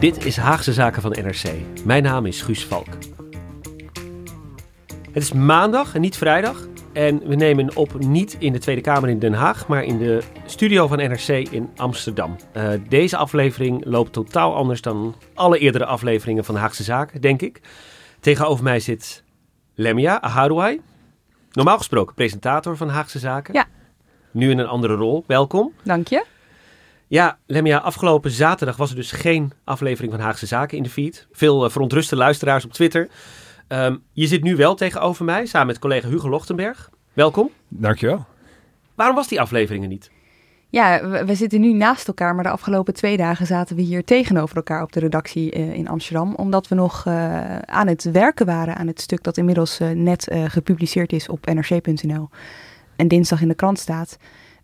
Dit is Haagse Zaken van NRC. Mijn naam is Guus Valk. Het is maandag en niet vrijdag. En we nemen op niet in de Tweede Kamer in Den Haag, maar in de studio van NRC in Amsterdam. Uh, deze aflevering loopt totaal anders dan alle eerdere afleveringen van Haagse Zaken, denk ik. Tegenover mij zit Lemia Aharouai. Normaal gesproken presentator van Haagse Zaken. Ja. Nu in een andere rol. Welkom. Dank je. Ja, Lemia, afgelopen zaterdag was er dus geen aflevering van Haagse Zaken in de feed. Veel uh, verontruste luisteraars op Twitter. Um, je zit nu wel tegenover mij, samen met collega Hugo Lochtenberg. Welkom. Dankjewel. Waarom was die aflevering er niet? Ja, we, we, zitten nu naast elkaar, maar de afgelopen twee dagen zaten we hier tegenover elkaar op de redactie uh, in Amsterdam. Omdat we nog uh, aan het werken waren aan het stuk dat inmiddels uh, net gepubliceerd is op nrc.nl. En dinsdag in de krant staat.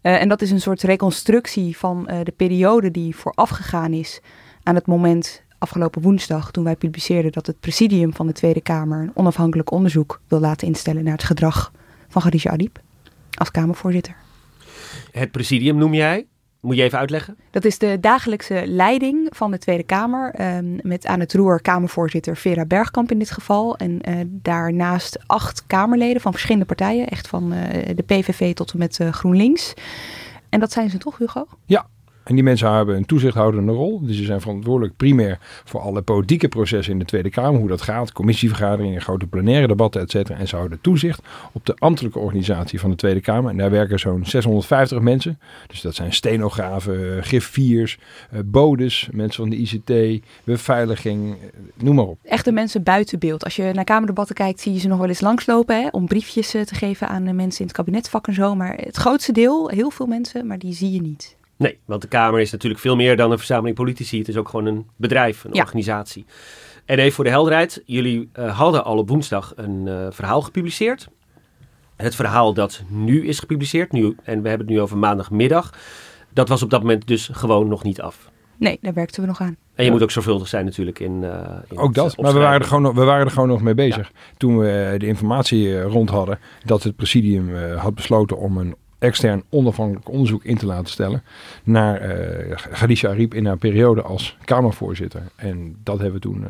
Uh, en dat is een soort reconstructie van uh, de periode die voorafgegaan is aan het moment afgelopen woensdag toen wij publiceerden dat het presidium van de Tweede Kamer een onafhankelijk onderzoek wil laten instellen naar het gedrag van Khadija Arib als Kamervoorzitter. Het presidium noem jij? Moet je even uitleggen? Dat is de dagelijkse leiding van de Tweede Kamer. Um, met aan het roer Kamervoorzitter Vera Bergkamp in dit geval. En uh, daarnaast acht Kamerleden van verschillende partijen. Echt van uh, de PVV tot en met uh, GroenLinks. En dat zijn ze toch, Hugo? Ja, en die mensen hebben een toezichthoudende rol. Dus ze zijn verantwoordelijk primair voor alle politieke processen in de Tweede Kamer. Hoe dat gaat, commissievergaderingen, grote plenaire debatten, et cetera. En ze houden toezicht op de ambtelijke organisatie van de Tweede Kamer. En daar werken zo'n 650 mensen. Dus dat zijn stenografen, griffiers, bodes, mensen van de ICT, beveiliging, noem maar op. Echte mensen buiten beeld. Als je naar Kamerdebatten kijkt, zie je ze nog wel eens langslopen. Hè, om briefjes te geven aan de mensen in het kabinetvak en zo. Maar het grootste deel, heel veel mensen, maar die zie je niet. Nee, want de Kamer is natuurlijk veel meer dan een verzameling politici. Het is ook gewoon een bedrijf, een ja. organisatie. En even voor de helderheid. Jullie uh, hadden al op woensdag een uh, verhaal gepubliceerd. Het verhaal dat nu is gepubliceerd, nu, en we hebben het nu over maandagmiddag. Dat was op dat moment dus gewoon nog niet af. Nee, daar werkten we nog aan. En je ja. moet ook zorgvuldig zijn natuurlijk in. Uh, in ook dat, maar we waren, er gewoon, we waren er gewoon nog mee bezig. Ja. Toen we de informatie rond hadden dat het presidium had besloten om een extern onafhankelijk onderzoek in te laten stellen naar uh, Khadija Ariep in haar periode als Kamervoorzitter. En dat hebben we toen uh,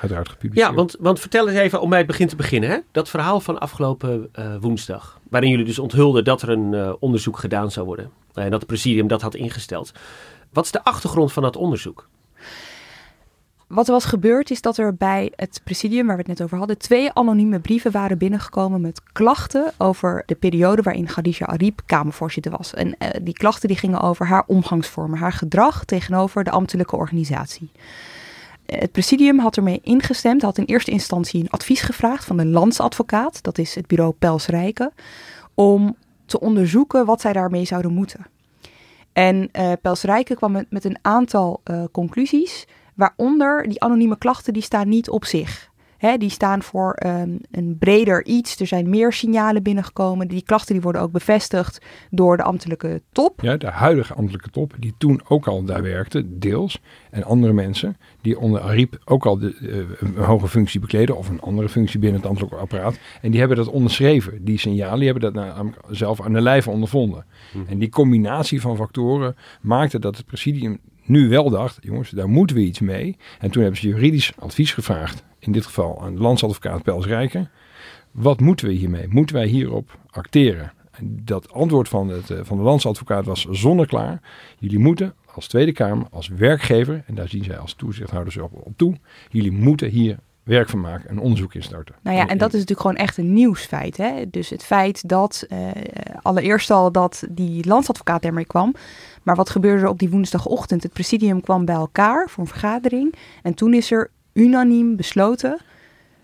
uiteraard gepubliceerd. Ja, want, want vertel eens even om bij het begin te beginnen. Hè? Dat verhaal van afgelopen uh, woensdag, waarin jullie dus onthulden dat er een onderzoek gedaan zou worden. En dat het presidium dat had ingesteld. Wat is de achtergrond van dat onderzoek? Wat er was gebeurd is dat er bij het presidium, waar we het net over hadden, twee anonieme brieven waren binnengekomen met klachten over de periode waarin Khadija Ariep Kamervoorzitter was. En uh, die klachten die gingen over haar omgangsvormen, haar gedrag tegenover de ambtelijke organisatie. Het presidium had ermee ingestemd, had in eerste instantie een advies gevraagd van de landsadvocaat, dat is het bureau Pels Rijken, om te onderzoeken wat zij daarmee zouden moeten. En uh, Pels Rijken kwam met, met een aantal uh, conclusies. Waaronder die anonieme klachten, die staan niet op zich. He, die staan voor um, een breder iets. Er zijn meer signalen binnengekomen. Die klachten die worden ook bevestigd door de ambtelijke top. Ja, de huidige ambtelijke top, die toen ook al daar werkte, deels. En andere mensen die onder Ariep ook al de, uh, een hoge functie bekleden of een andere functie binnen het ambtelijke apparaat. En die hebben dat onderschreven. Die signalen die hebben dat nou, zelf aan de lijve ondervonden. Mm. En die combinatie van factoren maakte dat het presidium nu wel dacht, jongens, daar moeten we iets mee. En toen hebben ze juridisch advies gevraagd. In dit geval aan de landsadvocaat Pels Rijken. Wat moeten we hiermee? Moeten wij hierop acteren? En dat antwoord van, het, eh, van de landsadvocaat was zonneklaar. Jullie moeten als Tweede Kamer, als werkgever, en daar zien zij als toezichthouders op, op toe, jullie moeten hier werk van maken, een onderzoek instarten. Nou ja, en dat is natuurlijk gewoon echt een nieuwsfeit. Hè? Dus het feit dat uh, allereerst al dat die landsadvocaat ermee kwam. Maar wat gebeurde er op die woensdagochtend? Het presidium kwam bij elkaar voor een vergadering. En toen is er unaniem besloten,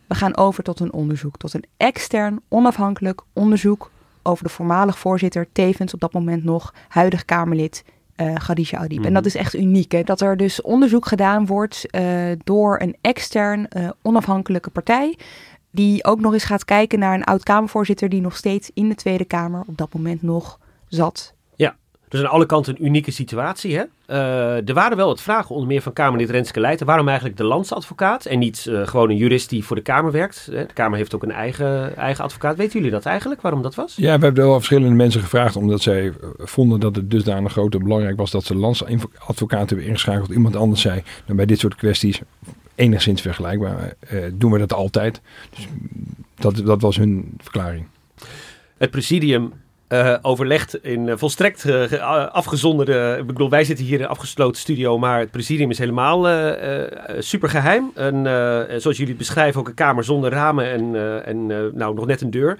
we gaan over tot een onderzoek. Tot een extern, onafhankelijk onderzoek over de voormalig voorzitter, tevens op dat moment nog huidig Kamerlid uh, Khadija. En Mhm. dat is echt uniek, hè? dat er dus onderzoek gedaan wordt uh, door een extern, uh, onafhankelijke partij. Die ook nog eens gaat kijken naar een oud-Kamervoorzitter die nog steeds in de Tweede Kamer op dat moment nog zat. Dus aan alle kanten een unieke situatie. Hè? Uh, er waren wel wat vragen, onder meer van Kamerlid Renske Leijten. Waarom eigenlijk de landsadvocaat en niet uh, gewoon een jurist die voor de Kamer werkt? De Kamer heeft ook een eigen, eigen advocaat. Weten jullie dat eigenlijk, waarom dat was? Ja, we hebben wel verschillende mensen gevraagd, omdat zij uh, vonden dat het dusdanig groot en belangrijk was dat ze landsadvocaat hebben ingeschakeld. Iemand anders zei, dan bij dit soort kwesties, enigszins vergelijkbaar, uh, doen we dat altijd. Dus dat, dat was hun verklaring. Het presidium uh, overlegd in uh, volstrekt uh, afgezonderde. Ik bedoel, wij zitten hier in een afgesloten studio, maar het presidium is helemaal super geheim. En zoals jullie beschrijven, ook een kamer zonder ramen en, en nou, nog net een deur.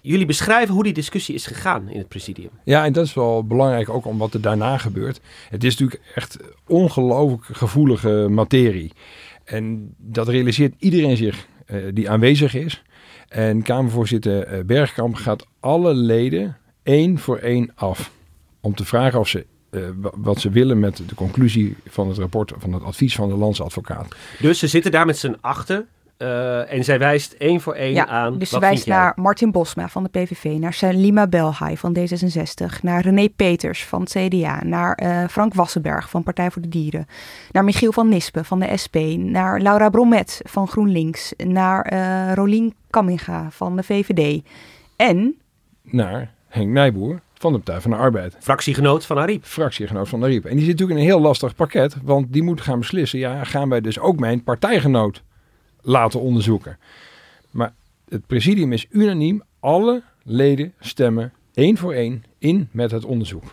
Jullie beschrijven hoe die discussie is gegaan in het presidium. Ja, en dat is wel belangrijk ook om wat er daarna gebeurt. Het is natuurlijk echt ongelooflijk gevoelige materie. En dat realiseert iedereen zich die aanwezig is. En Kamervoorzitter Bergkamp gaat alle leden één voor één af. Om te vragen of ze, uh, wat ze willen met de conclusie van het rapport, van het advies van de landsadvocaat. Dus ze zitten daar met z'n achten. Uh, en zij wijst één voor één ja, aan. Dus ze wijst jij? naar Martin Bosma van de PVV, naar Salima Belhaai van D66, naar René Peters van het CDA, naar uh, Frank Wassenberg van Partij voor de Dieren, naar Michiel van Nispen van de SP, naar Laura Bromet van GroenLinks, naar uh, Rolien Kamminga van de VVD en naar Henk Nijboer van de Partij van de Arbeid. Fractiegenoot van Ariep. Fractiegenoot van Ariep. En die zit natuurlijk in een heel lastig pakket, want die moet gaan beslissen, ja, gaan wij dus ook mijn partijgenoot laten onderzoeken. Maar het presidium is unaniem, alle leden stemmen één voor één in met het onderzoek.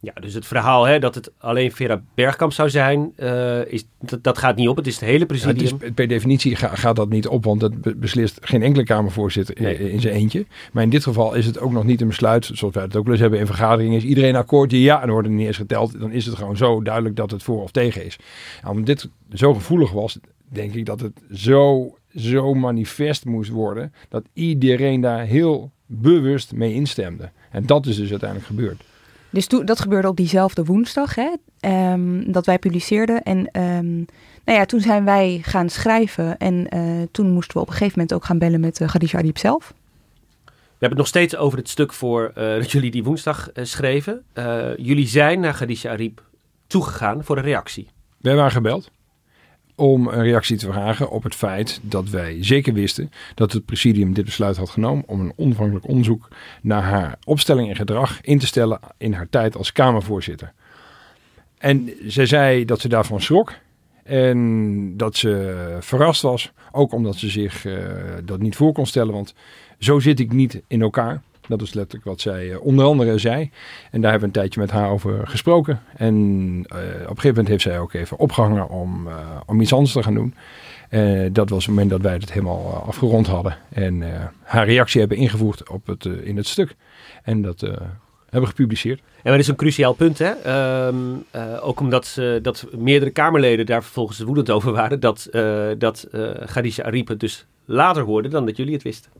Ja, dus het verhaal hè, dat het alleen Vera Bergkamp zou zijn, uh, is, dat, dat, gaat niet op. Het is het hele presidium. Ja, het is, per definitie ga, gaat dat niet op, want dat beslist geen enkele Kamervoorzitter nee. in, in zijn eentje. Maar in dit geval is het ook nog niet een besluit, zoals wij het ook wel eens hebben in vergaderingen. Is iedereen akkoord? Ja, en dan wordt er niet eens geteld. Dan is het gewoon zo duidelijk dat het voor of tegen is. En omdat dit zo gevoelig was, denk ik dat het zo, zo manifest moest worden, dat iedereen daar heel bewust mee instemde. En dat is dus uiteindelijk gebeurd. Dus toen, dat gebeurde op diezelfde woensdag, hè, um, dat wij publiceerden. En um, nou ja, toen zijn wij gaan schrijven. En uh, toen moesten we op een gegeven moment ook gaan bellen met uh, Khadija Ariep zelf. We hebben het nog steeds over het stuk voor uh, dat jullie die woensdag schreven. jullie zijn naar Khadija Ariep toegegaan voor een reactie. Wij waren gebeld om een reactie te vragen op het feit dat wij zeker wisten dat het presidium dit besluit had genomen om een onafhankelijk onderzoek naar haar opstelling en gedrag in te stellen in haar tijd als Kamervoorzitter. En zij zei dat ze daarvan schrok en dat ze verrast was, ook omdat ze zich uh, dat niet voor kon stellen, want zo zit ik niet in elkaar. Dat is letterlijk wat zij uh, onder andere zei. En daar hebben we een tijdje met haar over gesproken. En uh, op een gegeven moment heeft zij ook even opgehangen om, uh, om iets anders te gaan doen. dat was het moment dat wij het helemaal afgerond hadden. En haar reactie hebben ingevoerd op het, in het stuk. En dat hebben gepubliceerd. En dat is een cruciaal punt, hè? Um, ook omdat dat meerdere Kamerleden daar vervolgens woedend over waren. Dat, dat Khadija Ariep het dus later hoorde dan dat jullie het wisten.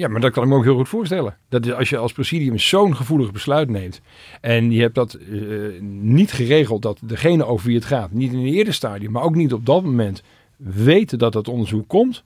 Ja, maar dat kan ik me ook heel goed voorstellen. Dat als je als presidium zo'n gevoelig besluit neemt. en je hebt dat uh, niet geregeld dat degene over wie het gaat. niet in een eerder stadium, maar ook niet op dat moment. weten dat dat onderzoek komt.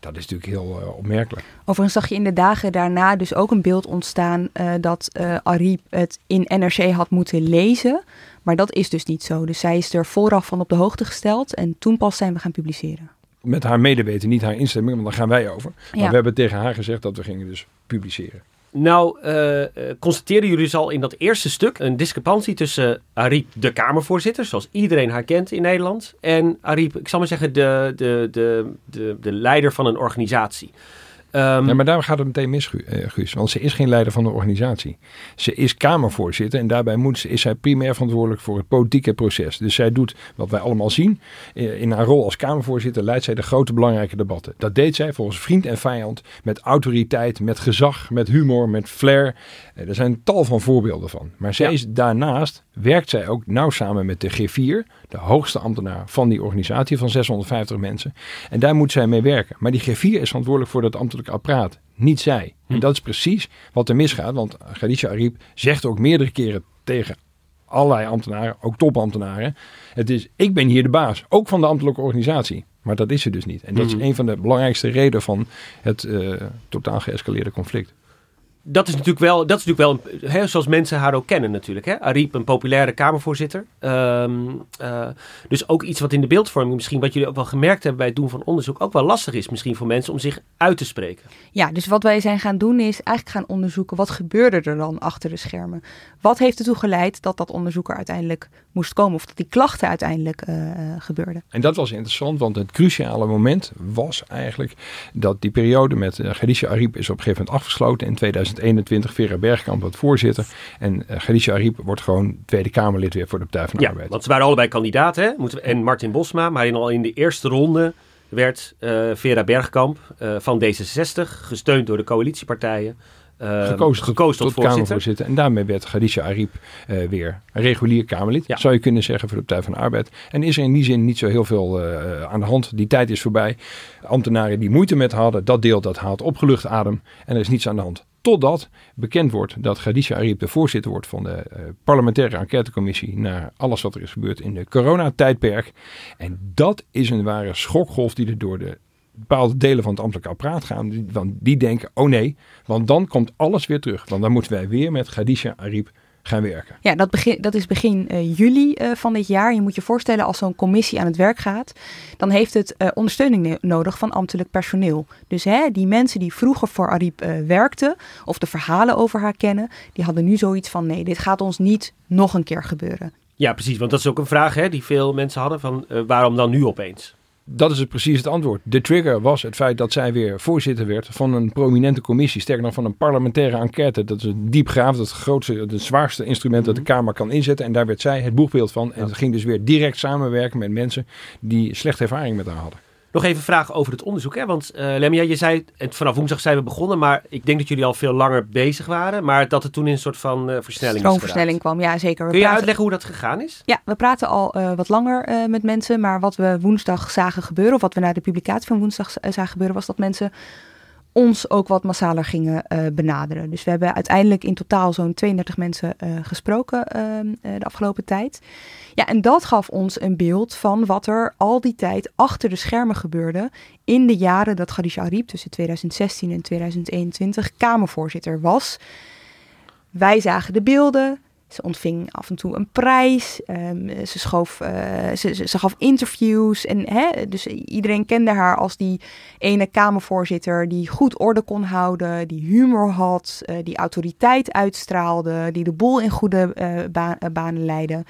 Dat is natuurlijk heel uh, opmerkelijk. Overigens zag je in de dagen daarna dus ook een beeld ontstaan. Uh, dat Ariep het in NRC had moeten lezen. Maar dat is dus niet zo. Dus zij is er vooraf van op de hoogte gesteld. en toen pas zijn we gaan publiceren met haar medeweten, niet haar instemming, want daar gaan wij over. Maar Ja. we hebben tegen haar gezegd dat we gingen dus publiceren. Nou, uh, constateerden jullie dus al in dat eerste stuk een discrepantie tussen Ariep, de Kamervoorzitter, zoals iedereen haar kent in Nederland, en Ariep, ik zal maar zeggen, de, de, de, de, de leider van een organisatie. Um, ja, maar daar gaat het meteen mis, eh, Guus. Want ze is geen leider van de organisatie. Ze is Kamervoorzitter en daarbij moet ze, is zij primair verantwoordelijk voor het politieke proces. Dus zij doet wat wij allemaal zien. Eh, in haar rol als Kamervoorzitter leidt zij de grote belangrijke debatten. Dat deed zij volgens vriend en vijand met autoriteit, met gezag, met humor, met flair. Eh, er zijn tal van voorbeelden van. Maar zij is daarnaast, werkt zij ook nauw samen met de G4, de hoogste ambtenaar van die organisatie van 650 mensen. En daar moet zij mee werken. Maar die G4 is verantwoordelijk voor dat ambtelijk apparaat, niet zij. En hm. dat is precies wat er misgaat, want Khadija Ariep zegt ook meerdere keren tegen allerlei ambtenaren, ook topambtenaren. Het is, ik ben hier de baas, ook van de ambtelijke organisatie. Maar dat is ze dus niet. En dat is hm. een van de belangrijkste redenen van het uh, totaal geëscaleerde conflict dat is natuurlijk wel, dat is natuurlijk wel hè, zoals mensen haar ook kennen natuurlijk. Hè? Ariep, een populaire Kamervoorzitter. Ehm, eh, dus ook iets wat in de beeldvorming misschien, wat jullie ook wel gemerkt hebben bij het doen van onderzoek, ook wel lastig is misschien voor mensen om zich uit te spreken. Ja, dus wat wij zijn gaan doen is eigenlijk gaan onderzoeken wat gebeurde er dan achter de schermen. Wat heeft ertoe geleid dat dat onderzoek er uiteindelijk moest komen of dat die klachten uiteindelijk uh, gebeurden. En dat was interessant, want het cruciale moment was eigenlijk dat die periode met uh, Khadija Ariep is op een gegeven moment afgesloten in 2021. Vera Bergkamp wordt voorzitter en uh, Khadija Ariep wordt gewoon Tweede Kamerlid weer voor de Partij van de ja, Arbeid. want ze waren allebei kandidaat hè? en Martin Bosma, maar in, al in de eerste ronde werd Vera Bergkamp van D66, gesteund door de coalitiepartijen, uh, gekozen, gekozen tot, tot, Kamervoorzitter. En daarmee werd Khadija Ariep uh, weer regulier Kamerlid. Ja. Zou je kunnen zeggen voor de Partij van de Arbeid. En is er in die zin niet zo heel veel uh, aan de hand. Die tijd is voorbij. Ambtenaren die moeite met hadden, dat deel dat haalt opgelucht adem. En er is niets aan de hand. Totdat bekend wordt dat Khadija Ariep de voorzitter wordt van de uh, parlementaire enquêtecommissie naar alles wat er is gebeurd in de coronatijdperk. En dat is een ware schokgolf die er door de bepaalde delen van het ambtelijke apparaat gaan. Want die denken, oh nee, want dan komt alles weer terug. Want dan moeten wij weer met Khadija Ariep gaan werken. Ja, dat, begin, dat is begin uh, juli uh, van dit jaar. Je moet je voorstellen, als zo'n commissie aan het werk gaat, dan heeft het uh, ondersteuning nodig van ambtelijk personeel. Dus hè, die mensen die vroeger voor Ariep werkten, of de verhalen over haar kennen, die hadden nu zoiets van, nee, dit gaat ons niet nog een keer gebeuren. Ja, precies, want dat is ook een vraag hè, die veel mensen hadden, van waarom dan nu opeens? Dat is het precies het antwoord. De trigger was het feit dat zij weer voorzitter werd van een prominente commissie. Sterker nog van een parlementaire enquête. Dat is een diepgraaf, dat grootste, het zwaarste instrument dat de mhm. Kamer kan inzetten. En daar werd zij het boegbeeld van. En het ging dus weer direct samenwerken met mensen die slechte ervaring met haar hadden. Nog even vragen over het onderzoek. Hè? Want uh, Lemia, je zei, vanaf woensdag zijn we begonnen, maar ik denk dat jullie al veel langer bezig waren. Maar dat het toen in een soort van uh, versnelling Stroomversnelling kwam, ja zeker. We Kun je uitleggen hoe dat gegaan is? Ja, we praten al uh, wat langer met mensen. Maar wat we woensdag zagen gebeuren, of wat we na de publicatie van woensdag zagen gebeuren, was dat mensen ons ook wat massaler gingen uh, benaderen. Dus we hebben uiteindelijk in totaal zo'n 32 mensen uh, gesproken uh, de afgelopen tijd. Ja, en dat gaf ons een beeld van wat er al die tijd achter de schermen gebeurde in de jaren dat Khadija Ariep tussen 2016 en 2021 Kamervoorzitter was. Wij zagen de beelden, ontving af en toe een prijs. Um, ze, schoof, uh, ze, gaf interviews. En, hè, dus iedereen kende haar als die ene Kamervoorzitter die goed orde kon houden, die humor had, uh, die autoriteit uitstraalde, die de boel in goede ba banen leidde.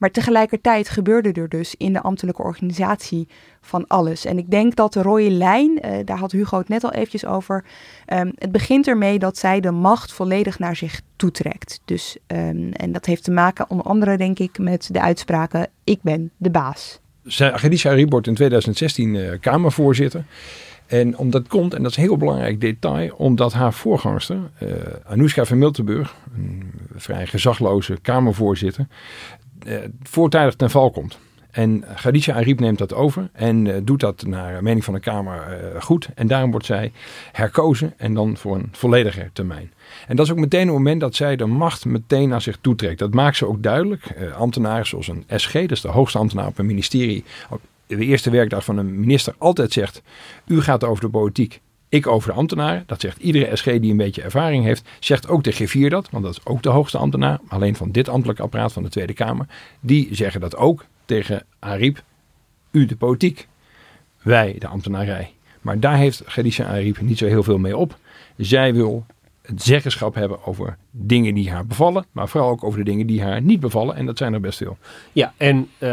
Maar tegelijkertijd gebeurde er dus in de ambtelijke organisatie van alles. En ik denk dat de rode lijn, uh, daar had Hugo het net al eventjes over, um, het begint ermee dat zij de macht volledig naar zich toetrekt. Dus, um, en dat heeft te maken onder andere denk ik met de uitspraken ik ben de baas. Khadija Ariep wordt in 2016 uh, Kamervoorzitter. En omdat komt, en dat is een heel belangrijk detail, omdat haar voorgangster, uh, Anoushka van Miltenburg, een vrij gezagloze Kamervoorzitter, voortijdig ten val komt. En Khadija Ariep neemt dat over en uh, doet dat naar mening van de Kamer uh, goed. En daarom wordt zij herkozen en dan voor een volledige termijn. En dat is ook meteen het moment dat zij de macht meteen naar zich toetrekt. Dat maakt ze ook duidelijk. Uh, ambtenaren zoals een SG, dat is de hoogste ambtenaar op een ministerie, op de eerste werkdag van een minister, altijd zegt: U gaat over de politiek. Ik over de ambtenaren. Dat zegt iedere SG die een beetje ervaring heeft. Zegt ook de G4 dat, want dat is ook de hoogste ambtenaar. Alleen van dit ambtelijk apparaat van de Tweede Kamer. Die zeggen dat ook tegen Ariep. U de politiek, wij de ambtenarij. Maar daar heeft Khadija Ariep niet zo heel veel mee op. Zij wil het zeggenschap hebben over dingen die haar bevallen, maar vooral ook over de dingen die haar niet bevallen. En dat zijn er best veel. Ja, en uh,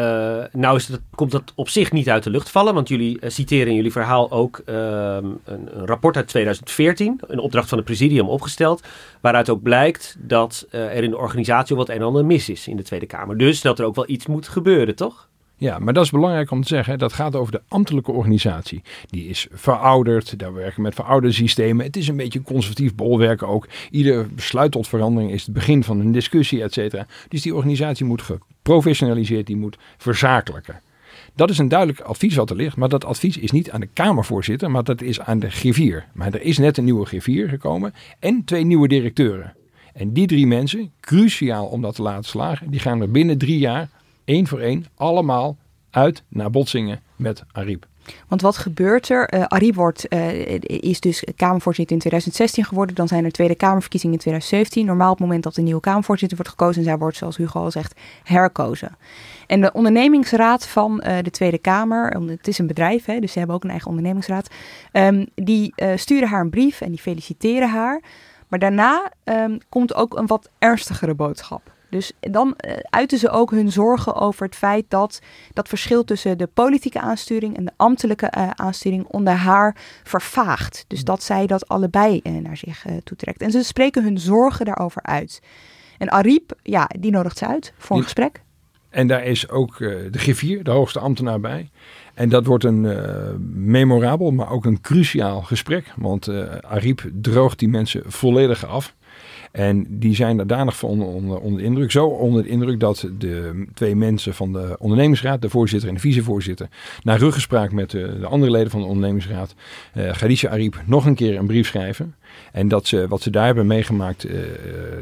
nou is het, komt dat op zich niet uit de lucht vallen, want jullie uh, citeren in jullie verhaal ook uh, een, een, rapport uit 2014, een opdracht van het presidium opgesteld, waaruit ook blijkt dat er in de organisatie wat een en ander mis is in de Tweede Kamer. Dus dat er ook wel iets moet gebeuren, toch? Ja, maar dat is belangrijk om te zeggen. Dat gaat over de ambtelijke organisatie. Die is verouderd. Daar werken met verouderde systemen. Het is een beetje conservatief bolwerk ook. Ieder besluit tot verandering is het begin van een discussie, et cetera. Dus die organisatie moet geprofessionaliseerd, die moet verzakelijken. Dat is een duidelijk advies wat er ligt. Maar dat advies is niet aan de Kamervoorzitter, maar dat is aan de griffier. Maar er is net een nieuwe griffier gekomen en twee nieuwe directeuren. En die drie mensen, cruciaal om dat te laten slagen, die gaan er binnen drie jaar één voor één allemaal uit naar botsingen met Ariep. Want wat gebeurt er? Uh, Ariep wordt, uh, is dus Kamervoorzitter in 2016 geworden. Dan zijn er Tweede Kamerverkiezingen in 2017. Normaal op het moment dat de nieuwe Kamervoorzitter wordt gekozen. En zij wordt, zoals Hugo al zegt, herkozen. En de ondernemingsraad van uh, de Tweede Kamer, het is een bedrijf, hè, dus ze hebben ook een eigen ondernemingsraad. Um, die sturen haar een brief en die feliciteren haar. Maar daarna um, komt ook een wat ernstigere boodschap. Dus dan uh, uiten ze ook hun zorgen over het feit dat dat verschil tussen de politieke aansturing en de ambtelijke uh, aansturing onder haar vervaagt. Dus dat zij dat allebei uh, naar zich toetrekt. En ze spreken hun zorgen daarover uit. En Ariep, ja, die nodigt ze uit voor een gesprek. En daar is ook de griffier, de hoogste ambtenaar bij. En dat wordt een memorabel, maar ook een cruciaal gesprek. Want Ariep droogt die mensen volledig af. En die zijn er danig onder, onder, onder, de indruk. Zo onder de indruk dat de twee mensen van de ondernemingsraad, de voorzitter en de vicevoorzitter, na ruggespraak met de, de andere leden van de ondernemingsraad, uh, Khadija Ariep, nog een keer een brief schrijven. En dat ze wat ze daar hebben meegemaakt, uh,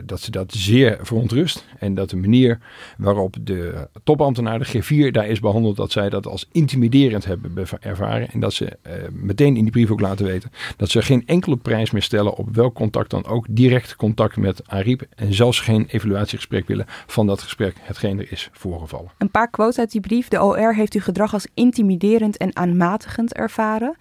dat ze dat zeer verontrust. En dat de manier waarop de topambtenaar, de G4, daar is behandeld, dat zij dat als intimiderend hebben ervaren. En dat ze uh, meteen in die brief ook laten weten dat ze geen enkele prijs meer stellen op welk contact dan ook, direct contact met Ariep. En zelfs geen evaluatiegesprek willen van dat gesprek, hetgeen er is voorgevallen. Een paar quotes uit die brief. De OR heeft uw gedrag als intimiderend en aanmatigend ervaren.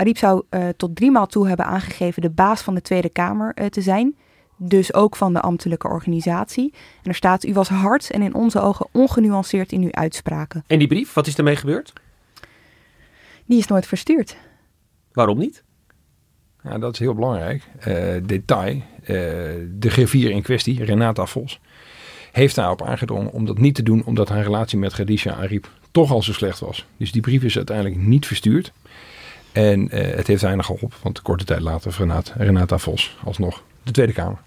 Ariep zou uh, tot driemaal toe hebben aangegeven de baas van de Tweede Kamer uh, te zijn. Dus ook van de ambtelijke organisatie. En er staat, u was hard en in onze ogen ongenuanceerd in uw uitspraken. En die brief, wat is ermee gebeurd? Die is nooit verstuurd. Waarom niet? Ja, dat is heel belangrijk. Uh, detail. de G4 in kwestie, Renata Vos, heeft daarop aangedrongen om dat niet te doen, omdat haar relatie met Khadija Ariep toch al zo slecht was. Dus die brief is uiteindelijk niet verstuurd. En uh, het heeft weinig geholpen, want korte tijd later Renata, Renata Vos alsnog de Tweede Kamer.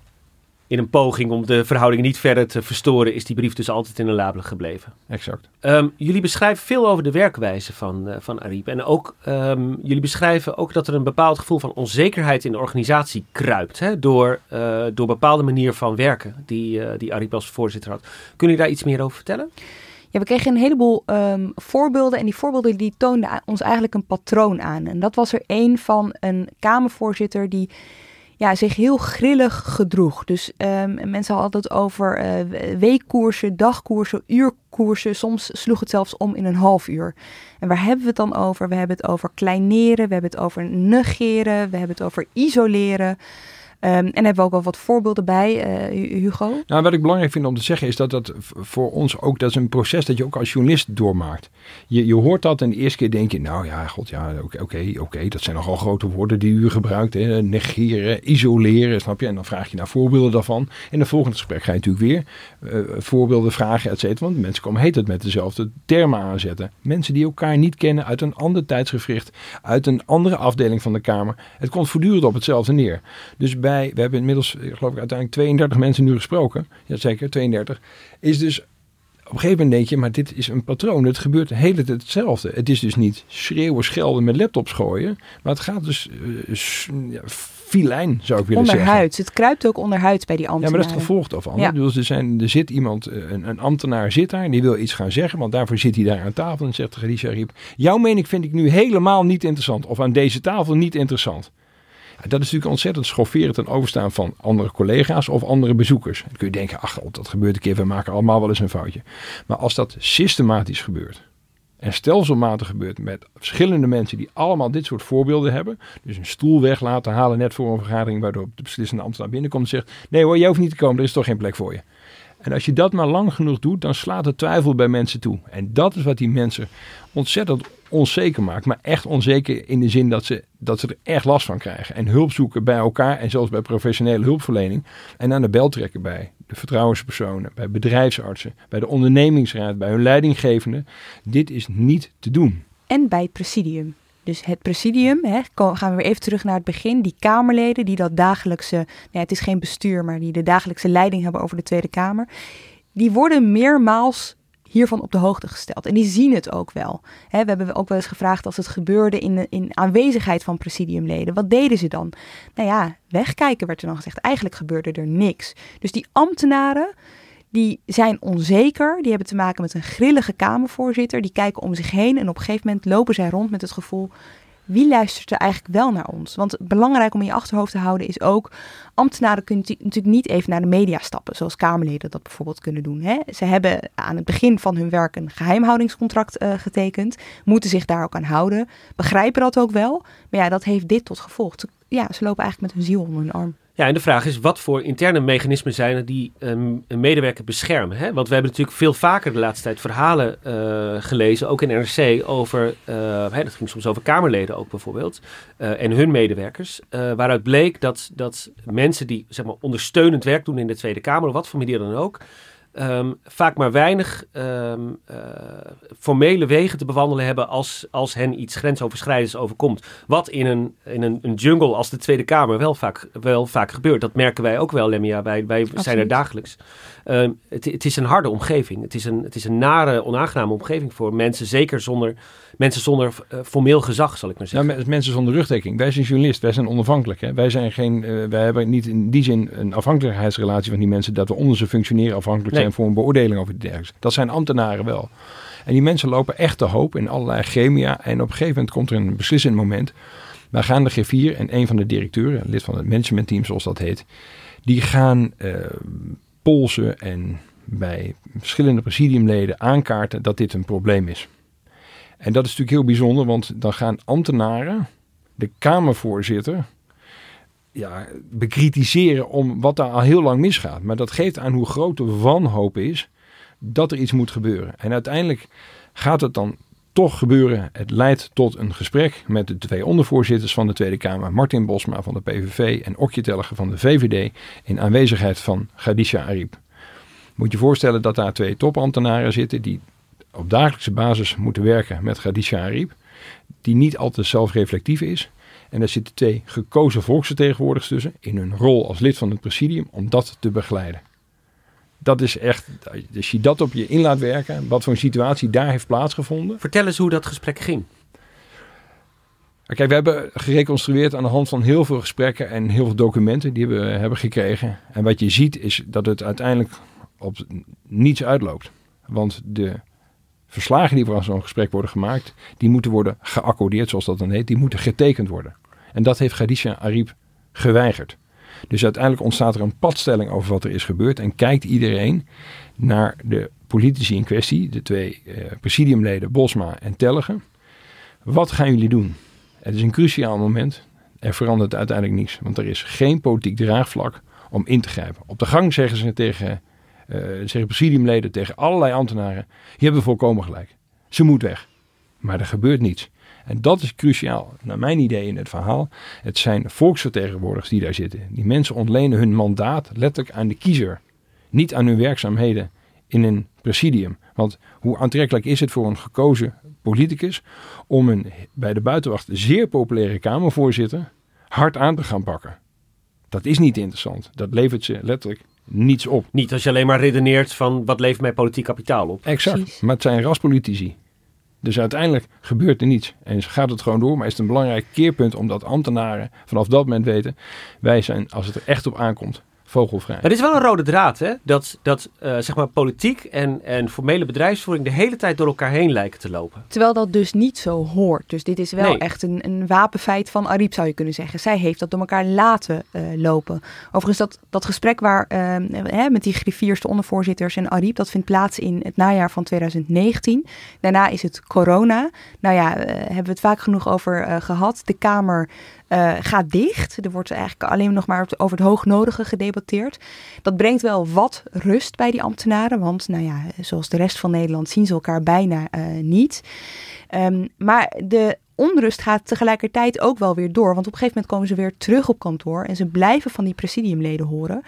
In een poging om de verhoudingen niet verder te verstoren, is die brief dus altijd in een labelen gebleven. Exact. Um, jullie beschrijven veel over de werkwijze van, uh, van Ariep. En ook, um, jullie beschrijven ook dat er een bepaald gevoel van onzekerheid in de organisatie kruipt. Hè, door, uh, door bepaalde manier van werken die, die Ariep als voorzitter had. Kun je daar iets meer over vertellen? Ja, we kregen een heleboel um, voorbeelden en die voorbeelden die toonden ons eigenlijk een patroon aan. En dat was er een van een Kamervoorzitter die ja, zich heel grillig gedroeg. Dus um, mensen hadden het over uh, weekkoersen, dagkoersen, uurkoersen. Soms sloeg het zelfs om in een half uur. En waar hebben we het dan over? We hebben het over kleineren, we hebben het over negeren, we hebben het over isoleren. Um, en hebben we ook wel wat voorbeelden bij, uh, Hugo? Nou, wat ik belangrijk vind om te zeggen is dat dat voor ons ook, dat is een proces dat je ook als journalist doormaakt. Je, je hoort dat en de eerste keer denk je, nou ja, god, ja, oké, oké, dat zijn nogal grote woorden die u gebruikt. Hè? Negeren, isoleren, snap je? En dan vraag je naar voorbeelden daarvan. In het volgende gesprek ga je natuurlijk weer uh, voorbeelden vragen, et cetera. Want mensen komen heet het met dezelfde termen aanzetten. Mensen die elkaar niet kennen uit een ander tijdsgevricht, uit een andere afdeling van de Kamer. Het komt voortdurend op hetzelfde neer. Dus bij we hebben inmiddels, geloof ik, uiteindelijk 32 mensen nu gesproken. Jazeker, 32. Is dus op een gegeven moment denk je, maar dit is een patroon. Het gebeurt de hele tijd hetzelfde. Het is dus niet schreeuwen, schelden met laptops gooien. Maar het gaat dus uh, ja, filijn, zou ik willen zeggen. Onderhuids. Het kruipt ook onderhuids bij die ambtenaren. Ja, maar dat is het gevolg daarvan. Ja. Dus er, zijn, er zit iemand, een, een, ambtenaar zit daar en die wil iets gaan zeggen. Want daarvoor zit hij daar aan tafel en zegt Khadija Riep... Jouw mening vind ik nu helemaal niet interessant. Of aan deze tafel niet interessant. Dat is natuurlijk ontzettend schofferend ten overstaan van andere collega's of andere bezoekers. Dan kun je denken, ach dat gebeurt een keer, we maken allemaal wel eens een foutje. Maar als dat systematisch gebeurt, en stelselmatig gebeurt met verschillende mensen die allemaal dit soort voorbeelden hebben. Dus een stoel weg laten halen net voor een vergadering, waardoor de beslissende ambtenaar binnenkomt en zegt: Nee hoor, jij hoeft niet te komen, er is toch geen plek voor je. En als je dat maar lang genoeg doet, dan slaat het twijfel bij mensen toe. En dat is wat die mensen ontzettend onzeker maakt. Maar echt onzeker in de zin dat ze, dat ze er echt last van krijgen. En hulp zoeken bij elkaar en zelfs bij professionele hulpverlening. En aan de bel trekken bij de vertrouwenspersonen, bij bedrijfsartsen, bij de ondernemingsraad, bij hun leidinggevende. Dit is niet te doen. En bij het presidium. Dus het presidium, hè, gaan we weer even terug naar het begin. Die Kamerleden die dat dagelijkse, nou ja, het is geen bestuur, maar die de dagelijkse leiding hebben over de Tweede Kamer. Die worden meermaals hiervan op de hoogte gesteld. En die zien het ook wel. we hebben ook wel eens gevraagd als het gebeurde in, in aanwezigheid van presidiumleden. Wat deden ze dan? Nou ja, wegkijken werd er dan gezegd. Eigenlijk gebeurde er niks. Dus die ambtenaren, die zijn onzeker. Die hebben te maken met een grillige Kamervoorzitter. Die kijken om zich heen en op een gegeven moment lopen zij rond met het gevoel: wie luistert er eigenlijk wel naar ons? Want belangrijk om in je achterhoofd te houden is ook, ambtenaren kunnen natuurlijk niet even naar de media stappen, zoals Kamerleden dat bijvoorbeeld kunnen doen. Hè? Ze hebben aan het begin van hun werk een geheimhoudingscontract uh, getekend, moeten zich daar ook aan houden, begrijpen dat ook wel. Maar ja, dat heeft dit tot gevolg. Ja, ze lopen eigenlijk met hun ziel onder hun arm. Ja, en de vraag is wat voor interne mechanismen zijn er die um, een medewerker beschermen? Hè? Want we hebben natuurlijk veel vaker de laatste tijd verhalen uh, gelezen, ook in NRC, over, uh, hè, dat ging soms over Kamerleden ook bijvoorbeeld, uh, en hun medewerkers, waaruit bleek dat, dat mensen die zeg maar, ondersteunend werk doen in de Tweede Kamer, of wat voor manier dan ook, um, vaak maar weinig um, uh, formele wegen te bewandelen hebben als, als hen iets grensoverschrijdends overkomt. Wat in een, in een, een jungle als de Tweede Kamer wel vaak, wel vaak gebeurt. Dat merken wij ook wel, Lemia. Wij, wij zijn er dagelijks. Um, het, het, is een harde omgeving. Het is een, het is een nare, onaangename omgeving voor mensen, zeker zonder mensen zonder uh, formeel gezag, zal ik maar zeggen. Mensen zonder rugdekking. Wij zijn journalist, wij zijn onafhankelijk. Hè? Wij, zijn geen, uh, wij hebben niet in die zin een afhankelijkheidsrelatie van die mensen dat we onder ze functioneren afhankelijk zijn voor een beoordeling of iets dergelijks. Dat zijn ambtenaren wel. En die mensen lopen echt te hoop in allerlei chemia. En op een gegeven moment komt er een beslissend moment. Wij gaan de G4 en een van de directeuren, lid van het managementteam zoals dat heet, die gaan uh, polsen en bij verschillende presidiumleden aankaarten dat dit een probleem is. En dat is natuurlijk heel bijzonder, want dan gaan ambtenaren de Kamervoorzitter ja, bekritiseren om wat daar al heel lang misgaat. Maar dat geeft aan hoe groot de wanhoop is dat er iets moet gebeuren. En uiteindelijk gaat het dan toch gebeuren. Het leidt tot een gesprek met de twee ondervoorzitters van de Tweede Kamer, Martin Bosma van de PVV en Okje Tellige van de VVD, in aanwezigheid van Khadija Ariep. Moet je voorstellen dat daar twee topambtenaren zitten die op dagelijkse basis moeten werken met Khadija Ariep, die niet altijd zelfreflectief is. En daar zitten twee gekozen volksvertegenwoordigers tussen in hun rol als lid van het presidium om dat te begeleiden. Dat is echt, als je dat op je in laat werken, wat voor een situatie daar heeft plaatsgevonden. Vertel eens hoe dat gesprek ging. Kijk, we hebben gereconstrueerd aan de hand van heel veel gesprekken en heel veel documenten die we hebben gekregen. En wat je ziet is dat het uiteindelijk op niets uitloopt. Want de verslagen die voor zo'n gesprek worden gemaakt, die moeten worden geaccordeerd, zoals dat dan heet. Die moeten getekend worden. En dat heeft Khadija Ariep geweigerd. Dus uiteindelijk ontstaat er een padstelling over wat er is gebeurd. En kijkt iedereen naar de politici in kwestie, de twee eh, presidiumleden Bosma en Tellegen. Wat gaan jullie doen? Het is een cruciaal moment. Er verandert uiteindelijk niets, want er is geen politiek draagvlak om in te grijpen. Op de gang zeggen ze tegen zeggen presidiumleden tegen allerlei ambtenaren: je hebben volkomen gelijk. Ze moet weg. Maar er gebeurt niets. En dat is cruciaal, naar mijn idee in het verhaal. Het zijn volksvertegenwoordigers die daar zitten. Die mensen ontlenen hun mandaat letterlijk aan de kiezer. Niet aan hun werkzaamheden in een presidium. Want hoe aantrekkelijk is het voor een gekozen politicus om een bij de buitenwacht zeer populaire Kamervoorzitter hard aan te gaan pakken? Dat is niet interessant. Dat levert ze letterlijk niets op. Niet als je alleen maar redeneert van wat levert mij politiek kapitaal op. Exact, maar het zijn raspolitici. Dus uiteindelijk gebeurt er niets. En gaat het gewoon door. Maar is het een belangrijk keerpunt omdat ambtenaren vanaf dat moment weten... wij zijn, als het er echt op aankomt, vogelvrij. Maar dit is wel een rode draad, hè? Dat, dat uh, zeg maar politiek en, en formele bedrijfsvoering de hele tijd door elkaar heen lijken te lopen. Terwijl dat dus niet zo hoort. Dus dit is wel Nee. echt een, een wapenfeit van Ariep, zou je kunnen zeggen. Zij heeft dat door elkaar laten eh, lopen. Overigens, dat, dat gesprek waar, eh, hè, met die griffiers, de ondervoorzitters en Ariep, dat vindt plaats in het najaar van 2019. Daarna is het corona. Nou ja, eh, hebben we het vaak genoeg over eh, gehad. De Kamer eh, gaat dicht. Er wordt eigenlijk alleen nog maar over het hoognodige gedebatteerd. Dat brengt wel wat rust bij die ambtenaren. Want nou ja, zoals de rest van Nederland zien ze elkaar bijna eh, niet. Ehm, maar de onrust gaat tegelijkertijd ook wel weer door. Want op een gegeven moment komen ze weer terug op kantoor. En ze blijven van die presidiumleden horen.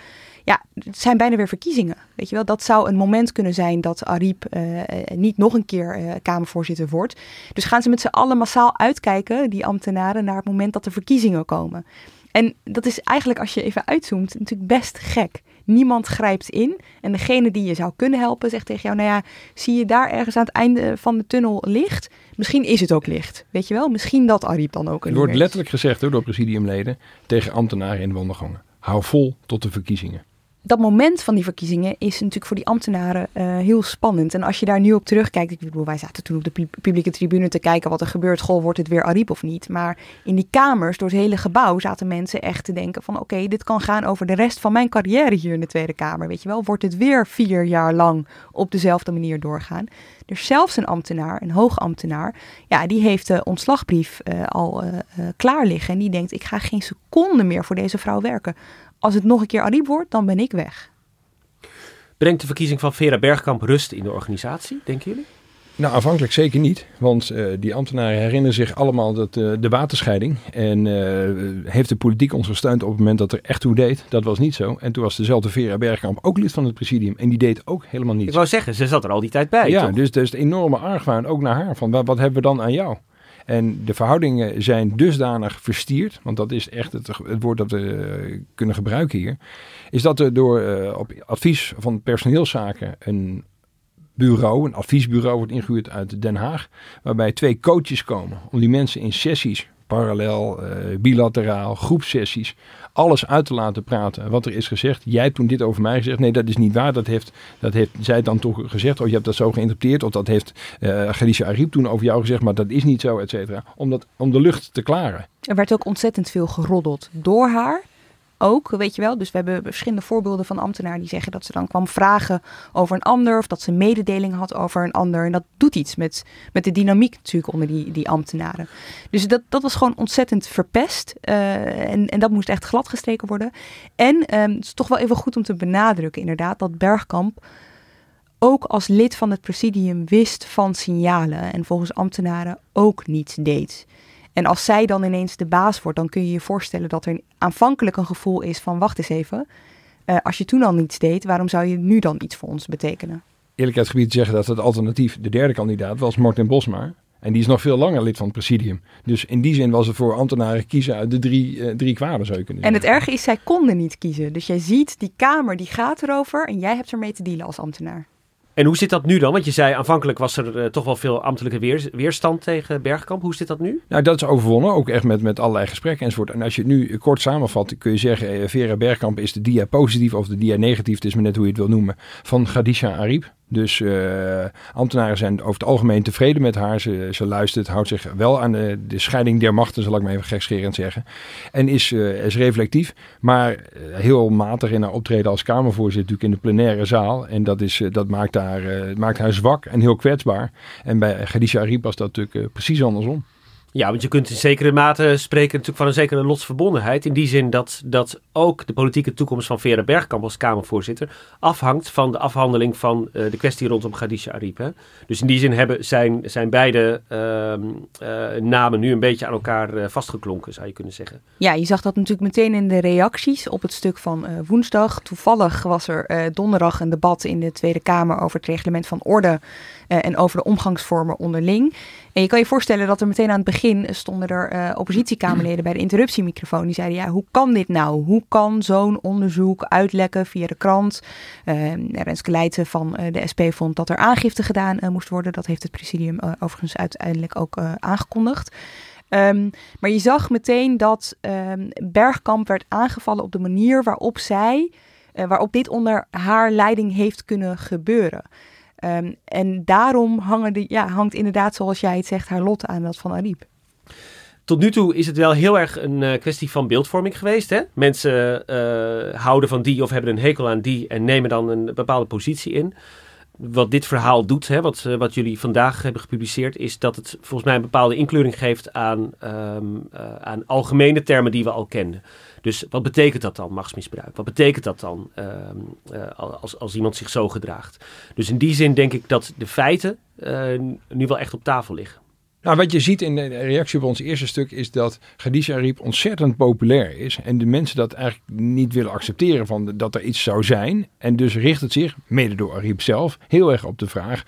Ja, het zijn bijna weer verkiezingen. Weet je wel, dat zou een moment kunnen zijn dat Ariep eh, eh, niet nog een keer eh, Kamervoorzitter wordt. Dus gaan ze met z'n allen massaal uitkijken, die ambtenaren, naar het moment dat er verkiezingen komen. En dat is eigenlijk, als je even uitzoomt, natuurlijk best gek. Niemand grijpt in. En degene die je zou kunnen helpen zegt tegen jou: Nou ja, zie je daar ergens aan het einde van de tunnel licht? Misschien is het ook licht. Weet je wel? Misschien dat Ariep dan ook. Een wordt nummer is. letterlijk gezegd hoor, door presidiumleden tegen ambtenaren in de wandelgangen. Hou vol tot de verkiezingen. Dat moment van die verkiezingen is natuurlijk voor die ambtenaren eh, heel spannend. En als je daar nu op terugkijkt, ik bedoel, wij zaten toen op de pu- publieke tribune te kijken wat er gebeurt. Goh, wordt het weer Ariep of niet? Maar in die kamers, door het hele gebouw, zaten mensen echt te denken van oké, dit kan gaan over de rest van mijn carrière hier in de Tweede Kamer. Weet je wel, wordt het weer vier jaar lang op dezelfde manier doorgaan? Er is zelfs een ambtenaar, een hoogambtenaar, ja, die heeft de ontslagbrief eh, al eh, klaar liggen. En die denkt, ik ga geen seconde meer voor deze vrouw werken. Als het nog een keer Ariep wordt, dan ben ik weg. Brengt de verkiezing van Vera Bergkamp rust in de organisatie, denken jullie? Nou, aanvankelijk zeker niet. Want eh, die ambtenaren herinneren zich allemaal dat, eh, de waterscheiding. En eh, heeft de politiek ons gesteund op het moment dat er echt toe deed. Dat was niet zo. En toen was dezelfde Vera Bergkamp ook lid van het presidium. En die deed ook helemaal Ik niets. wou zeggen, ze zat er al die tijd bij, ja, toch? dus er is een enorme argwaan ook naar haar. Van wat, wat hebben we dan aan jou? En de verhoudingen zijn dusdanig verstierd, want dat is echt het, woord dat we eh, kunnen gebruiken hier, is dat er door eh, op advies van personeelszaken een bureau, een adviesbureau wordt ingehuurd uit Den Haag, waarbij twee coaches komen om die mensen in sessies, parallel, eh, bilateraal, groepsessies, alles uit te laten praten wat er is gezegd. Jij toen dit over mij gezegd. Nee, dat is niet waar. Dat heeft, dat heeft zij dan toch gezegd. Of je hebt dat zo geïnterpreteerd. Of dat heeft eh Khadija Ariep toen over jou gezegd. Maar dat is niet zo, et cetera. Om, dat, om de lucht te klaren. Er werd ook ontzettend veel geroddeld door haar. Ook, weet je wel. Dus we hebben verschillende voorbeelden van ambtenaren die zeggen dat ze dan kwam vragen over een ander. Of dat ze mededeling had over een ander. En dat doet iets met, met de dynamiek natuurlijk onder die, die ambtenaren. Dus dat, dat was gewoon ontzettend verpest. eh, en, en dat moest echt gladgestreken worden. En ehm, het is toch wel even goed om te benadrukken inderdaad dat Bergkamp ook als lid van het presidium wist van signalen. En volgens ambtenaren ook niets deed. En als zij dan ineens de baas wordt, dan kun je je voorstellen dat er aanvankelijk een gevoel is van wacht eens even. eh, als je toen al niets deed, waarom zou je nu dan iets voor ons betekenen? Eerlijkheidsgebied zeggen dat het alternatief, de derde kandidaat, was Martin Bosma. En die is nog veel langer lid van het presidium. Dus in die zin was het voor ambtenaren kiezen uit de drie, eh, drie kwaden, zou je kunnen En het erge is, zij konden niet kiezen. Dus jij ziet, die Kamer die gaat erover en jij hebt ermee te dealen als ambtenaar. En hoe zit dat nu dan? Want je zei aanvankelijk was er eh, toch wel veel ambtelijke weer- weerstand tegen Bergkamp. Hoe zit dat nu? Nou, dat is overwonnen, ook echt met, met allerlei gesprekken enzovoort. En als je het nu kort samenvat, kun je zeggen... eh, Vera Bergkamp is de dia positief of de dia negatief, het is maar net hoe je het wil noemen, van Khadija Ariep. Dus eh, ambtenaren zijn over het algemeen tevreden met haar. Ze, ze luistert, houdt zich wel aan de, de scheiding der machten, zal ik maar even gekscherend zeggen. En is, eh, is reflectief, maar eh, heel matig in haar optreden als Kamervoorzitter natuurlijk in de plenaire zaal. En dat, is, dat maakt, haar, maakt haar zwak en heel kwetsbaar. En bij Khadija Ariep was dat natuurlijk precies andersom. Ja, want je kunt in zekere mate spreken natuurlijk van een zekere lotsverbondenheid. In die zin dat, dat ook de politieke toekomst van Vera Bergkamp als Kamervoorzitter afhangt van de afhandeling van eh, de kwestie rondom Khadija Ariep. Hè. Dus in die zin hebben, zijn, zijn beide ehm, eh, namen nu een beetje aan elkaar eh, vastgeklonken, zou je kunnen zeggen. Ja, je zag dat natuurlijk meteen in de reacties op het stuk van woensdag. Toevallig was er donderdag een debat in de Tweede Kamer over het reglement van orde en over de omgangsvormen onderling. En je kan je voorstellen dat er meteen aan het begin stonden er eh, oppositiekamerleden bij de interruptiemicrofoon. Die zeiden, ja, hoe kan dit nou? Hoe kan zo'n onderzoek uitlekken via de krant? Uh, Renske Leijten van eh, de SP vond dat er aangifte gedaan eh, moest worden. Dat heeft het presidium eh, overigens uiteindelijk ook eh, aangekondigd. Ehm, maar je zag meteen dat ehm, Bergkamp werd aangevallen op de manier waarop zij, eh, waarop dit onder haar leiding heeft kunnen gebeuren. Ehm, en daarom hangen de, ja, hangt inderdaad, zoals jij het zegt, haar lot aan dat van Ariep. Tot nu toe is het wel heel erg een uh, kwestie van beeldvorming geweest. Hè? Mensen uh, houden van die of hebben een hekel aan die en nemen dan een bepaalde positie in. Wat dit verhaal doet, hè, wat, uh, wat jullie vandaag hebben gepubliceerd, is dat het volgens mij een bepaalde inkleuring geeft aan, um, aan algemene termen die we al kenden. Dus wat betekent dat dan, machtsmisbruik? Wat betekent dat dan uh, als, als iemand zich zo gedraagt? Dus in die zin denk ik dat de feiten nu wel echt op tafel liggen. Nou, wat je ziet in de reactie op ons eerste stuk is dat Khadija Ariep ontzettend populair is. En de mensen dat eigenlijk niet willen accepteren van dat er iets zou zijn. En dus richt het zich, mede door Ariep zelf, heel erg op de vraag...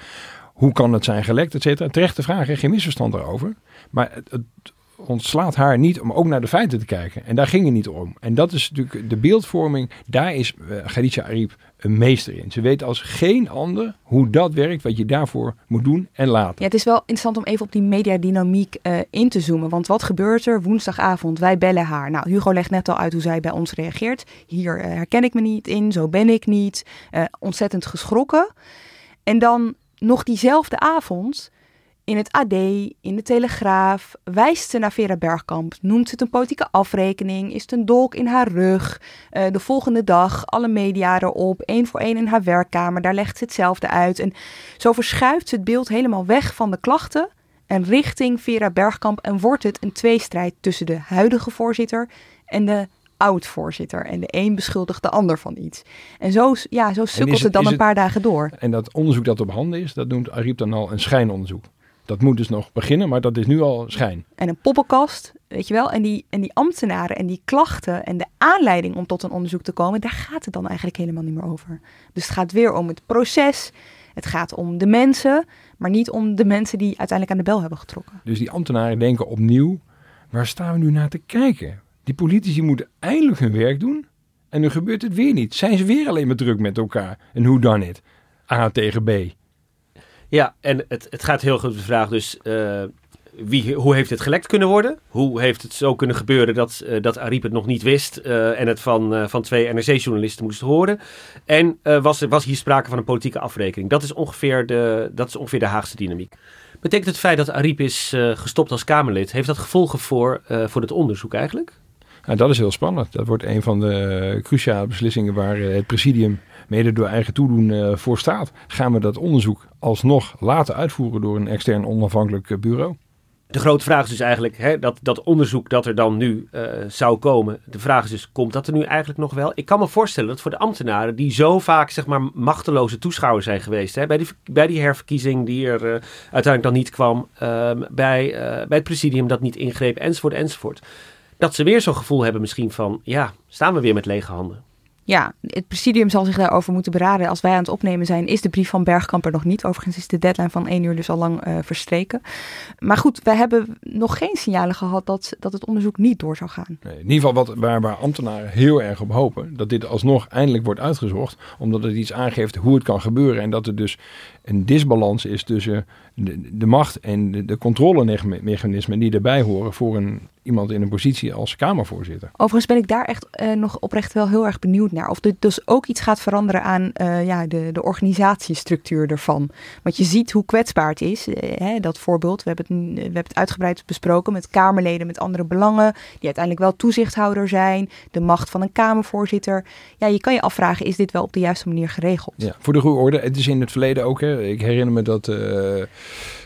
hoe kan het zijn gelekt, et cetera. Terechte vraag, geen misverstand daarover. Maar het, het ontslaat haar niet om ook naar de feiten te kijken. En daar ging het niet om. En dat is natuurlijk de beeldvorming. Daar is uh, Khadija Ariep een meester in. Ze weet als geen ander hoe dat werkt, wat je daarvoor moet doen en laten. Ja, het is wel interessant om even op die mediadynamiek uh, in te zoomen. Want wat gebeurt er woensdagavond? Wij bellen haar. Nou, Hugo legt net al uit hoe zij bij ons reageert. Hier uh, herken ik me niet in, zo ben ik niet. Uh, ontzettend geschrokken. En dan nog diezelfde avond in het AD, in de Telegraaf, wijst ze naar Vera Bergkamp, noemt ze het een politieke afrekening, is het een dolk in haar rug. Uh, de volgende dag alle media erop, één voor één in haar werkkamer, daar legt ze hetzelfde uit. En zo verschuift ze het beeld helemaal weg van de klachten en richting Vera Bergkamp en wordt het een tweestrijd tussen de huidige voorzitter en de oud-voorzitter. En de een beschuldigt de ander van iets. En zo, ja, zo sukkelt het, het, dan een het, paar dagen door. En dat onderzoek dat op handen is, dat noemt Ariep dan al een schijnonderzoek. Dat moet dus nog beginnen, maar dat is nu al schijn. En een poppenkast, weet je wel. En die, en die ambtenaren en die klachten en de aanleiding om tot een onderzoek te komen, daar gaat het dan eigenlijk helemaal niet meer over. Dus het gaat weer om het proces. Het gaat om de mensen, maar niet om de mensen die uiteindelijk aan de bel hebben getrokken. Dus die ambtenaren denken opnieuw, waar staan we nu naar te kijken? Die politici moeten eindelijk hun werk doen en nu gebeurt het weer niet. Zijn ze weer alleen maar druk met elkaar? En hoe dan het? A tegen B. Ja, en het, het gaat heel goed de vraag dus... Uh, wie, hoe heeft het gelekt kunnen worden? Hoe heeft het zo kunnen gebeuren dat, uh, dat Ariep het nog niet wist uh, en het van, van twee NRC-journalisten moest horen? En was, was hier sprake van een politieke afrekening? Dat is ongeveer de, dat is ongeveer de Haagse dynamiek. Betekent het feit dat Ariep is gestopt als Kamerlid, heeft dat gevolgen voor, voor het onderzoek eigenlijk? Dat is heel spannend. Dat wordt een van de cruciale beslissingen waar het presidium mede door eigen toedoen uh, voor staat. Gaan we dat onderzoek alsnog laten uitvoeren door een extern onafhankelijk bureau? De grote vraag is dus eigenlijk, hè, dat, dat onderzoek dat er dan nu uh, zou komen. De vraag is dus, komt dat er nu eigenlijk nog wel? Ik kan me voorstellen dat voor de ambtenaren die zo vaak zeg maar machteloze toeschouwers zijn geweest. Hè, bij, die, bij die herverkiezing die er uiteindelijk dan niet kwam. Uh, bij, bij het presidium dat niet ingreep enzovoort enzovoort. Dat ze weer zo'n gevoel hebben misschien van, ja, staan we weer met lege handen. Ja, het presidium zal zich daarover moeten beraden. Als wij aan het opnemen zijn, is de brief van Bergkamp er nog niet. Overigens is de deadline van één uur dus al lang uh, verstreken. Maar goed, wij hebben nog geen signalen gehad dat, dat het onderzoek niet door zou gaan. In ieder geval wat, waar, waar ambtenaren heel erg op hopen. Dat dit alsnog eindelijk wordt uitgezocht. Omdat het iets aangeeft hoe het kan gebeuren. En dat er dus een disbalans is tussen de, de macht en de, de controlemechanismen die erbij horen voor een, iemand in een positie als Kamervoorzitter. Overigens ben ik daar echt uh, nog oprecht wel heel erg benieuwd naar. Of dit dus ook iets gaat veranderen aan uh, ja, de, de organisatiestructuur ervan. Want je ziet hoe kwetsbaar het is. Uh, hè, dat voorbeeld, we hebben, het, we hebben het uitgebreid besproken met Kamerleden met andere belangen. Die uiteindelijk wel toezichthouder zijn. De macht van een Kamervoorzitter. Ja, je kan je afvragen, is dit wel op de juiste manier geregeld? Ja, voor de goede orde. Het is in het verleden ook. Hè, ik herinner me dat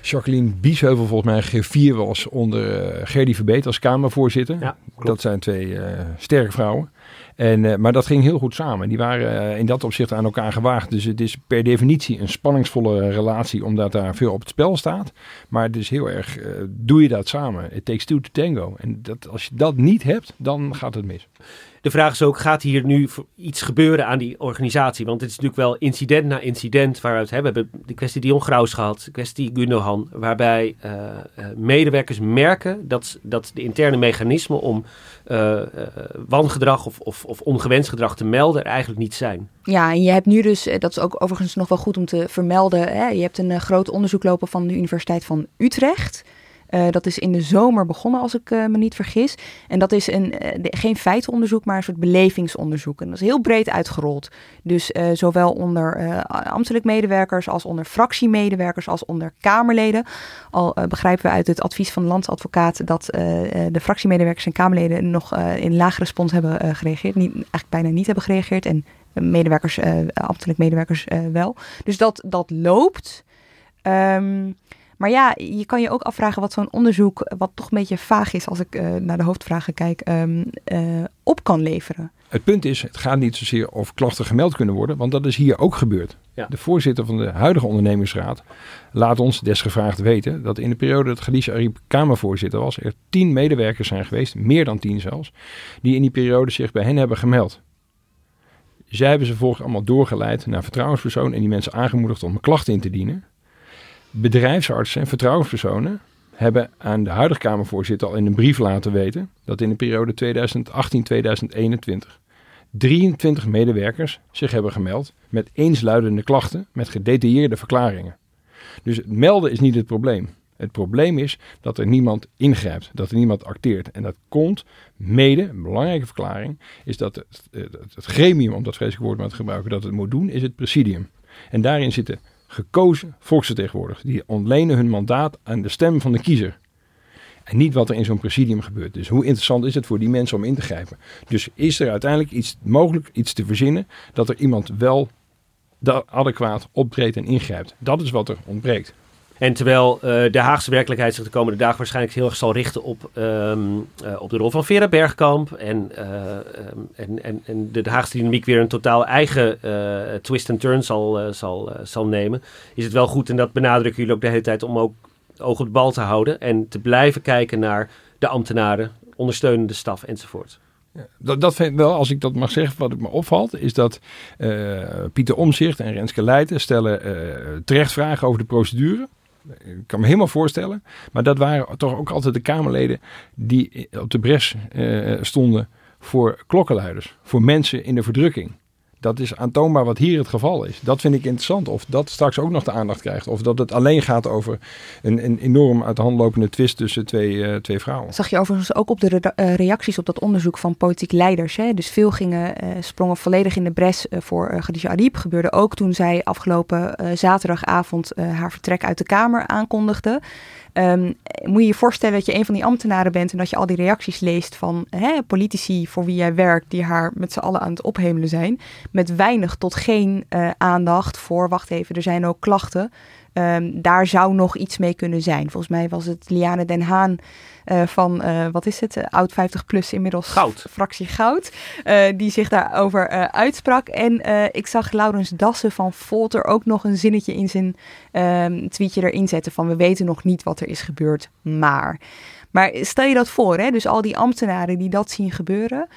Jacqueline Biesheuvel volgens mij G4 was onder uh, Gerdy Verbeet als Kamervoorzitter. Ja, dat zijn twee uh, sterke vrouwen. En, maar dat ging heel goed samen. Die waren in dat opzicht aan elkaar gewaagd. Dus het is per definitie een spanningsvolle relatie, omdat daar veel op het spel staat. Maar het is heel erg, doe je dat samen. It takes two to tango. En dat, als je dat niet hebt, dan gaat het mis. De vraag is ook, gaat hier nu iets gebeuren aan die organisatie? Want het is natuurlijk wel incident na incident waaruit hè, we hebben de kwestie Dion Graus gehad, de kwestie Gundogan, waarbij uh, medewerkers merken dat, dat de interne mechanismen om uh, wangedrag of, of, of, ongewenst gedrag te melden er eigenlijk niet zijn. Ja, en je hebt nu dus, dat is ook overigens nog wel goed om te vermelden, hè, je hebt een groot onderzoek lopen van de Universiteit van Utrecht. Uh, dat is in de zomer begonnen, als ik uh, me niet vergis. En dat is een, de, geen feitenonderzoek, maar een soort belevingsonderzoek. En dat is heel breed uitgerold. Dus zowel onder ambtelijk medewerkers als onder fractiemedewerkers als onder Kamerleden. Al begrijpen we uit het advies van de landsadvocaat dat de fractiemedewerkers en Kamerleden nog in laag respons hebben gereageerd. Niet, eigenlijk bijna niet hebben gereageerd. En medewerkers, ambtelijk medewerkers wel. Dus dat, dat loopt. Um, maar ja, je kan je ook afvragen wat zo'n onderzoek, wat toch een beetje vaag is als ik uh, naar de hoofdvragen kijk, um, uh, op kan leveren. Het punt is, het gaat niet zozeer of klachten gemeld kunnen worden, want dat is hier ook gebeurd. Ja. De voorzitter van de huidige ondernemingsraad laat ons desgevraagd weten dat in de periode dat Khadija Ariep Kamervoorzitter was, er tien medewerkers zijn geweest, meer dan tien zelfs, die in die periode zich bij hen hebben gemeld. Zij hebben ze volgens allemaal doorgeleid naar vertrouwenspersoon en die mensen aangemoedigd om klachten in te dienen bedrijfsartsen en vertrouwenspersonen hebben aan de huidige Kamervoorzitter al in een brief laten weten dat in de periode 2018-2021 23 medewerkers zich hebben gemeld met eensluidende klachten met gedetailleerde verklaringen. Dus het melden is niet het probleem. Het probleem is dat er niemand ingrijpt, dat er niemand acteert. En dat komt mede, een belangrijke verklaring, is dat het, het, gremium, om dat vreselijk woord maar te gebruiken, dat het moet doen, is het presidium. En daarin zitten gekozen volksvertegenwoordigers. Die ontlenen hun mandaat aan de stem van de kiezer. En niet wat er in zo'n presidium gebeurt. Dus hoe interessant is het voor die mensen om in te grijpen? Dus is er uiteindelijk iets mogelijk iets te verzinnen dat er iemand wel adequaat optreedt en ingrijpt? Dat is wat er ontbreekt. En terwijl uh, de Haagse werkelijkheid zich de komende dagen waarschijnlijk heel erg zal richten op, um, uh, op de rol van Vera Bergkamp. En, uh, en, en, en de Haagse dynamiek weer een totaal eigen twist and turn zal, zal, zal nemen. Is het wel goed, en dat benadrukken jullie ook de hele tijd, om ook oog op de bal te houden. En te blijven kijken naar de ambtenaren, ondersteunende staf enzovoort. Ja, dat, dat vind ik wel, als ik dat mag zeggen, wat ik me opvalt, is dat Pieter Omzicht en Renske Leijten stellen terecht vragen over de procedure. Ik kan me helemaal voorstellen. Maar dat waren toch ook altijd de Kamerleden die op de bres uh, stonden voor klokkenluiders. Voor mensen in de verdrukking dat is aantoonbaar wat hier het geval is. Dat vind ik interessant. Of dat straks ook nog de aandacht krijgt. Of dat het alleen gaat over een, een enorm uit de hand lopende twist tussen twee, uh, twee vrouwen. Zag je overigens ook op de uh, reacties op dat onderzoek van politiek leiders. Hè? Dus veel gingen, uh, sprongen volledig in de bres voor uh, Khadija. Gebeurde ook toen zij afgelopen zaterdagavond haar vertrek uit de Kamer aankondigde. Um, moet je je voorstellen dat je een van die ambtenaren bent en dat je al die reacties leest van hè, politici voor wie jij werkt, die haar met z'n allen aan het ophemelen zijn, met weinig tot geen uh, aandacht voor, wacht even, er zijn ook klachten. Um, daar zou nog iets mee kunnen zijn. Volgens mij was het Liane Den Haan uh, van, uh, wat is het, uh, oud 50 plus inmiddels. Goud. Fractie Goud. die zich daarover uitsprak. En ik zag Laurens Dassen van Volt er ook nog een zinnetje in zijn ehm, tweetje erin zetten van we weten nog niet wat er is gebeurd, maar. Maar stel je dat voor, hè? dus al die ambtenaren die dat zien gebeuren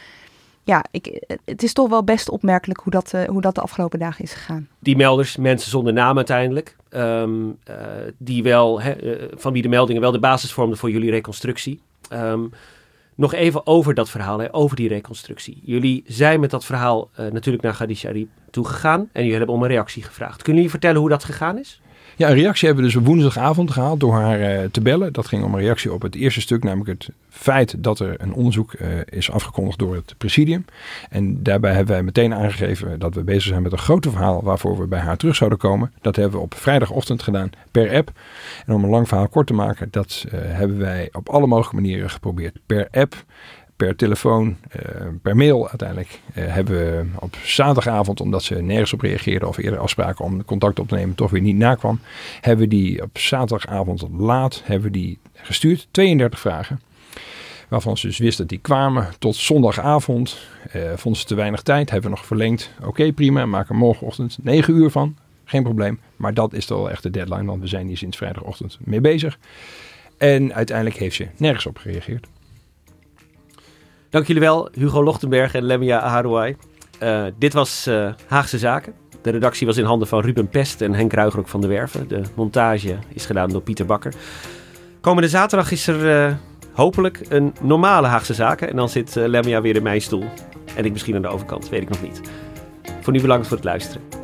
ja, ik, het is toch wel best opmerkelijk hoe dat, uh, hoe dat de afgelopen dagen is gegaan. Die melders, mensen zonder naam uiteindelijk, um, die wel, uh, van wie de meldingen wel de basis vormden voor jullie reconstructie. Um, nog even over dat verhaal, hè, over die reconstructie. Jullie zijn met dat verhaal natuurlijk naar Khadija Arib toegegaan en jullie hebben om een reactie gevraagd. Kunnen jullie vertellen hoe dat gegaan is? Ja, een reactie hebben we dus woensdagavond gehaald door haar uh, te bellen. Dat ging om een reactie op het eerste stuk, namelijk het feit dat er een onderzoek uh, is afgekondigd door het presidium. En daarbij hebben wij meteen aangegeven dat we bezig zijn met een grote verhaal waarvoor we bij haar terug zouden komen. Dat hebben we op vrijdagochtend gedaan per app. En om een lang verhaal kort te maken, dat uh, hebben wij op alle mogelijke manieren geprobeerd. Per app per telefoon, uh, per mail uiteindelijk. Uh, hebben we op zaterdagavond, omdat ze nergens op reageerden of eerder afspraken om contact op te nemen, toch weer niet nakwam. Hebben we die op zaterdagavond laat hebben we die gestuurd. 32 vragen. Waarvan ze dus wisten dat die kwamen tot zondagavond. Uh, vonden ze te weinig tijd, hebben we nog verlengd. Oké, prima, maak er morgenochtend 9 uur van. Geen probleem. Maar dat is toch wel echt de deadline, want we zijn hier sinds vrijdagochtend mee bezig. En uiteindelijk heeft ze nergens op gereageerd. Dank jullie wel, Hugo Lochtenberg en Lemia Aharouai. Uh, dit was uh, Haagse Zaken. De redactie was in handen van Ruben Pest en Henk Ruigrok van de Werven. De montage is gedaan door Pieter Bakker. Komende zaterdag is er uh, hopelijk een normale Haagse Zaken. En dan zit Lemia weer in mijn stoel. En ik misschien aan de overkant, weet ik nog niet. Voor nu bedankt voor het luisteren.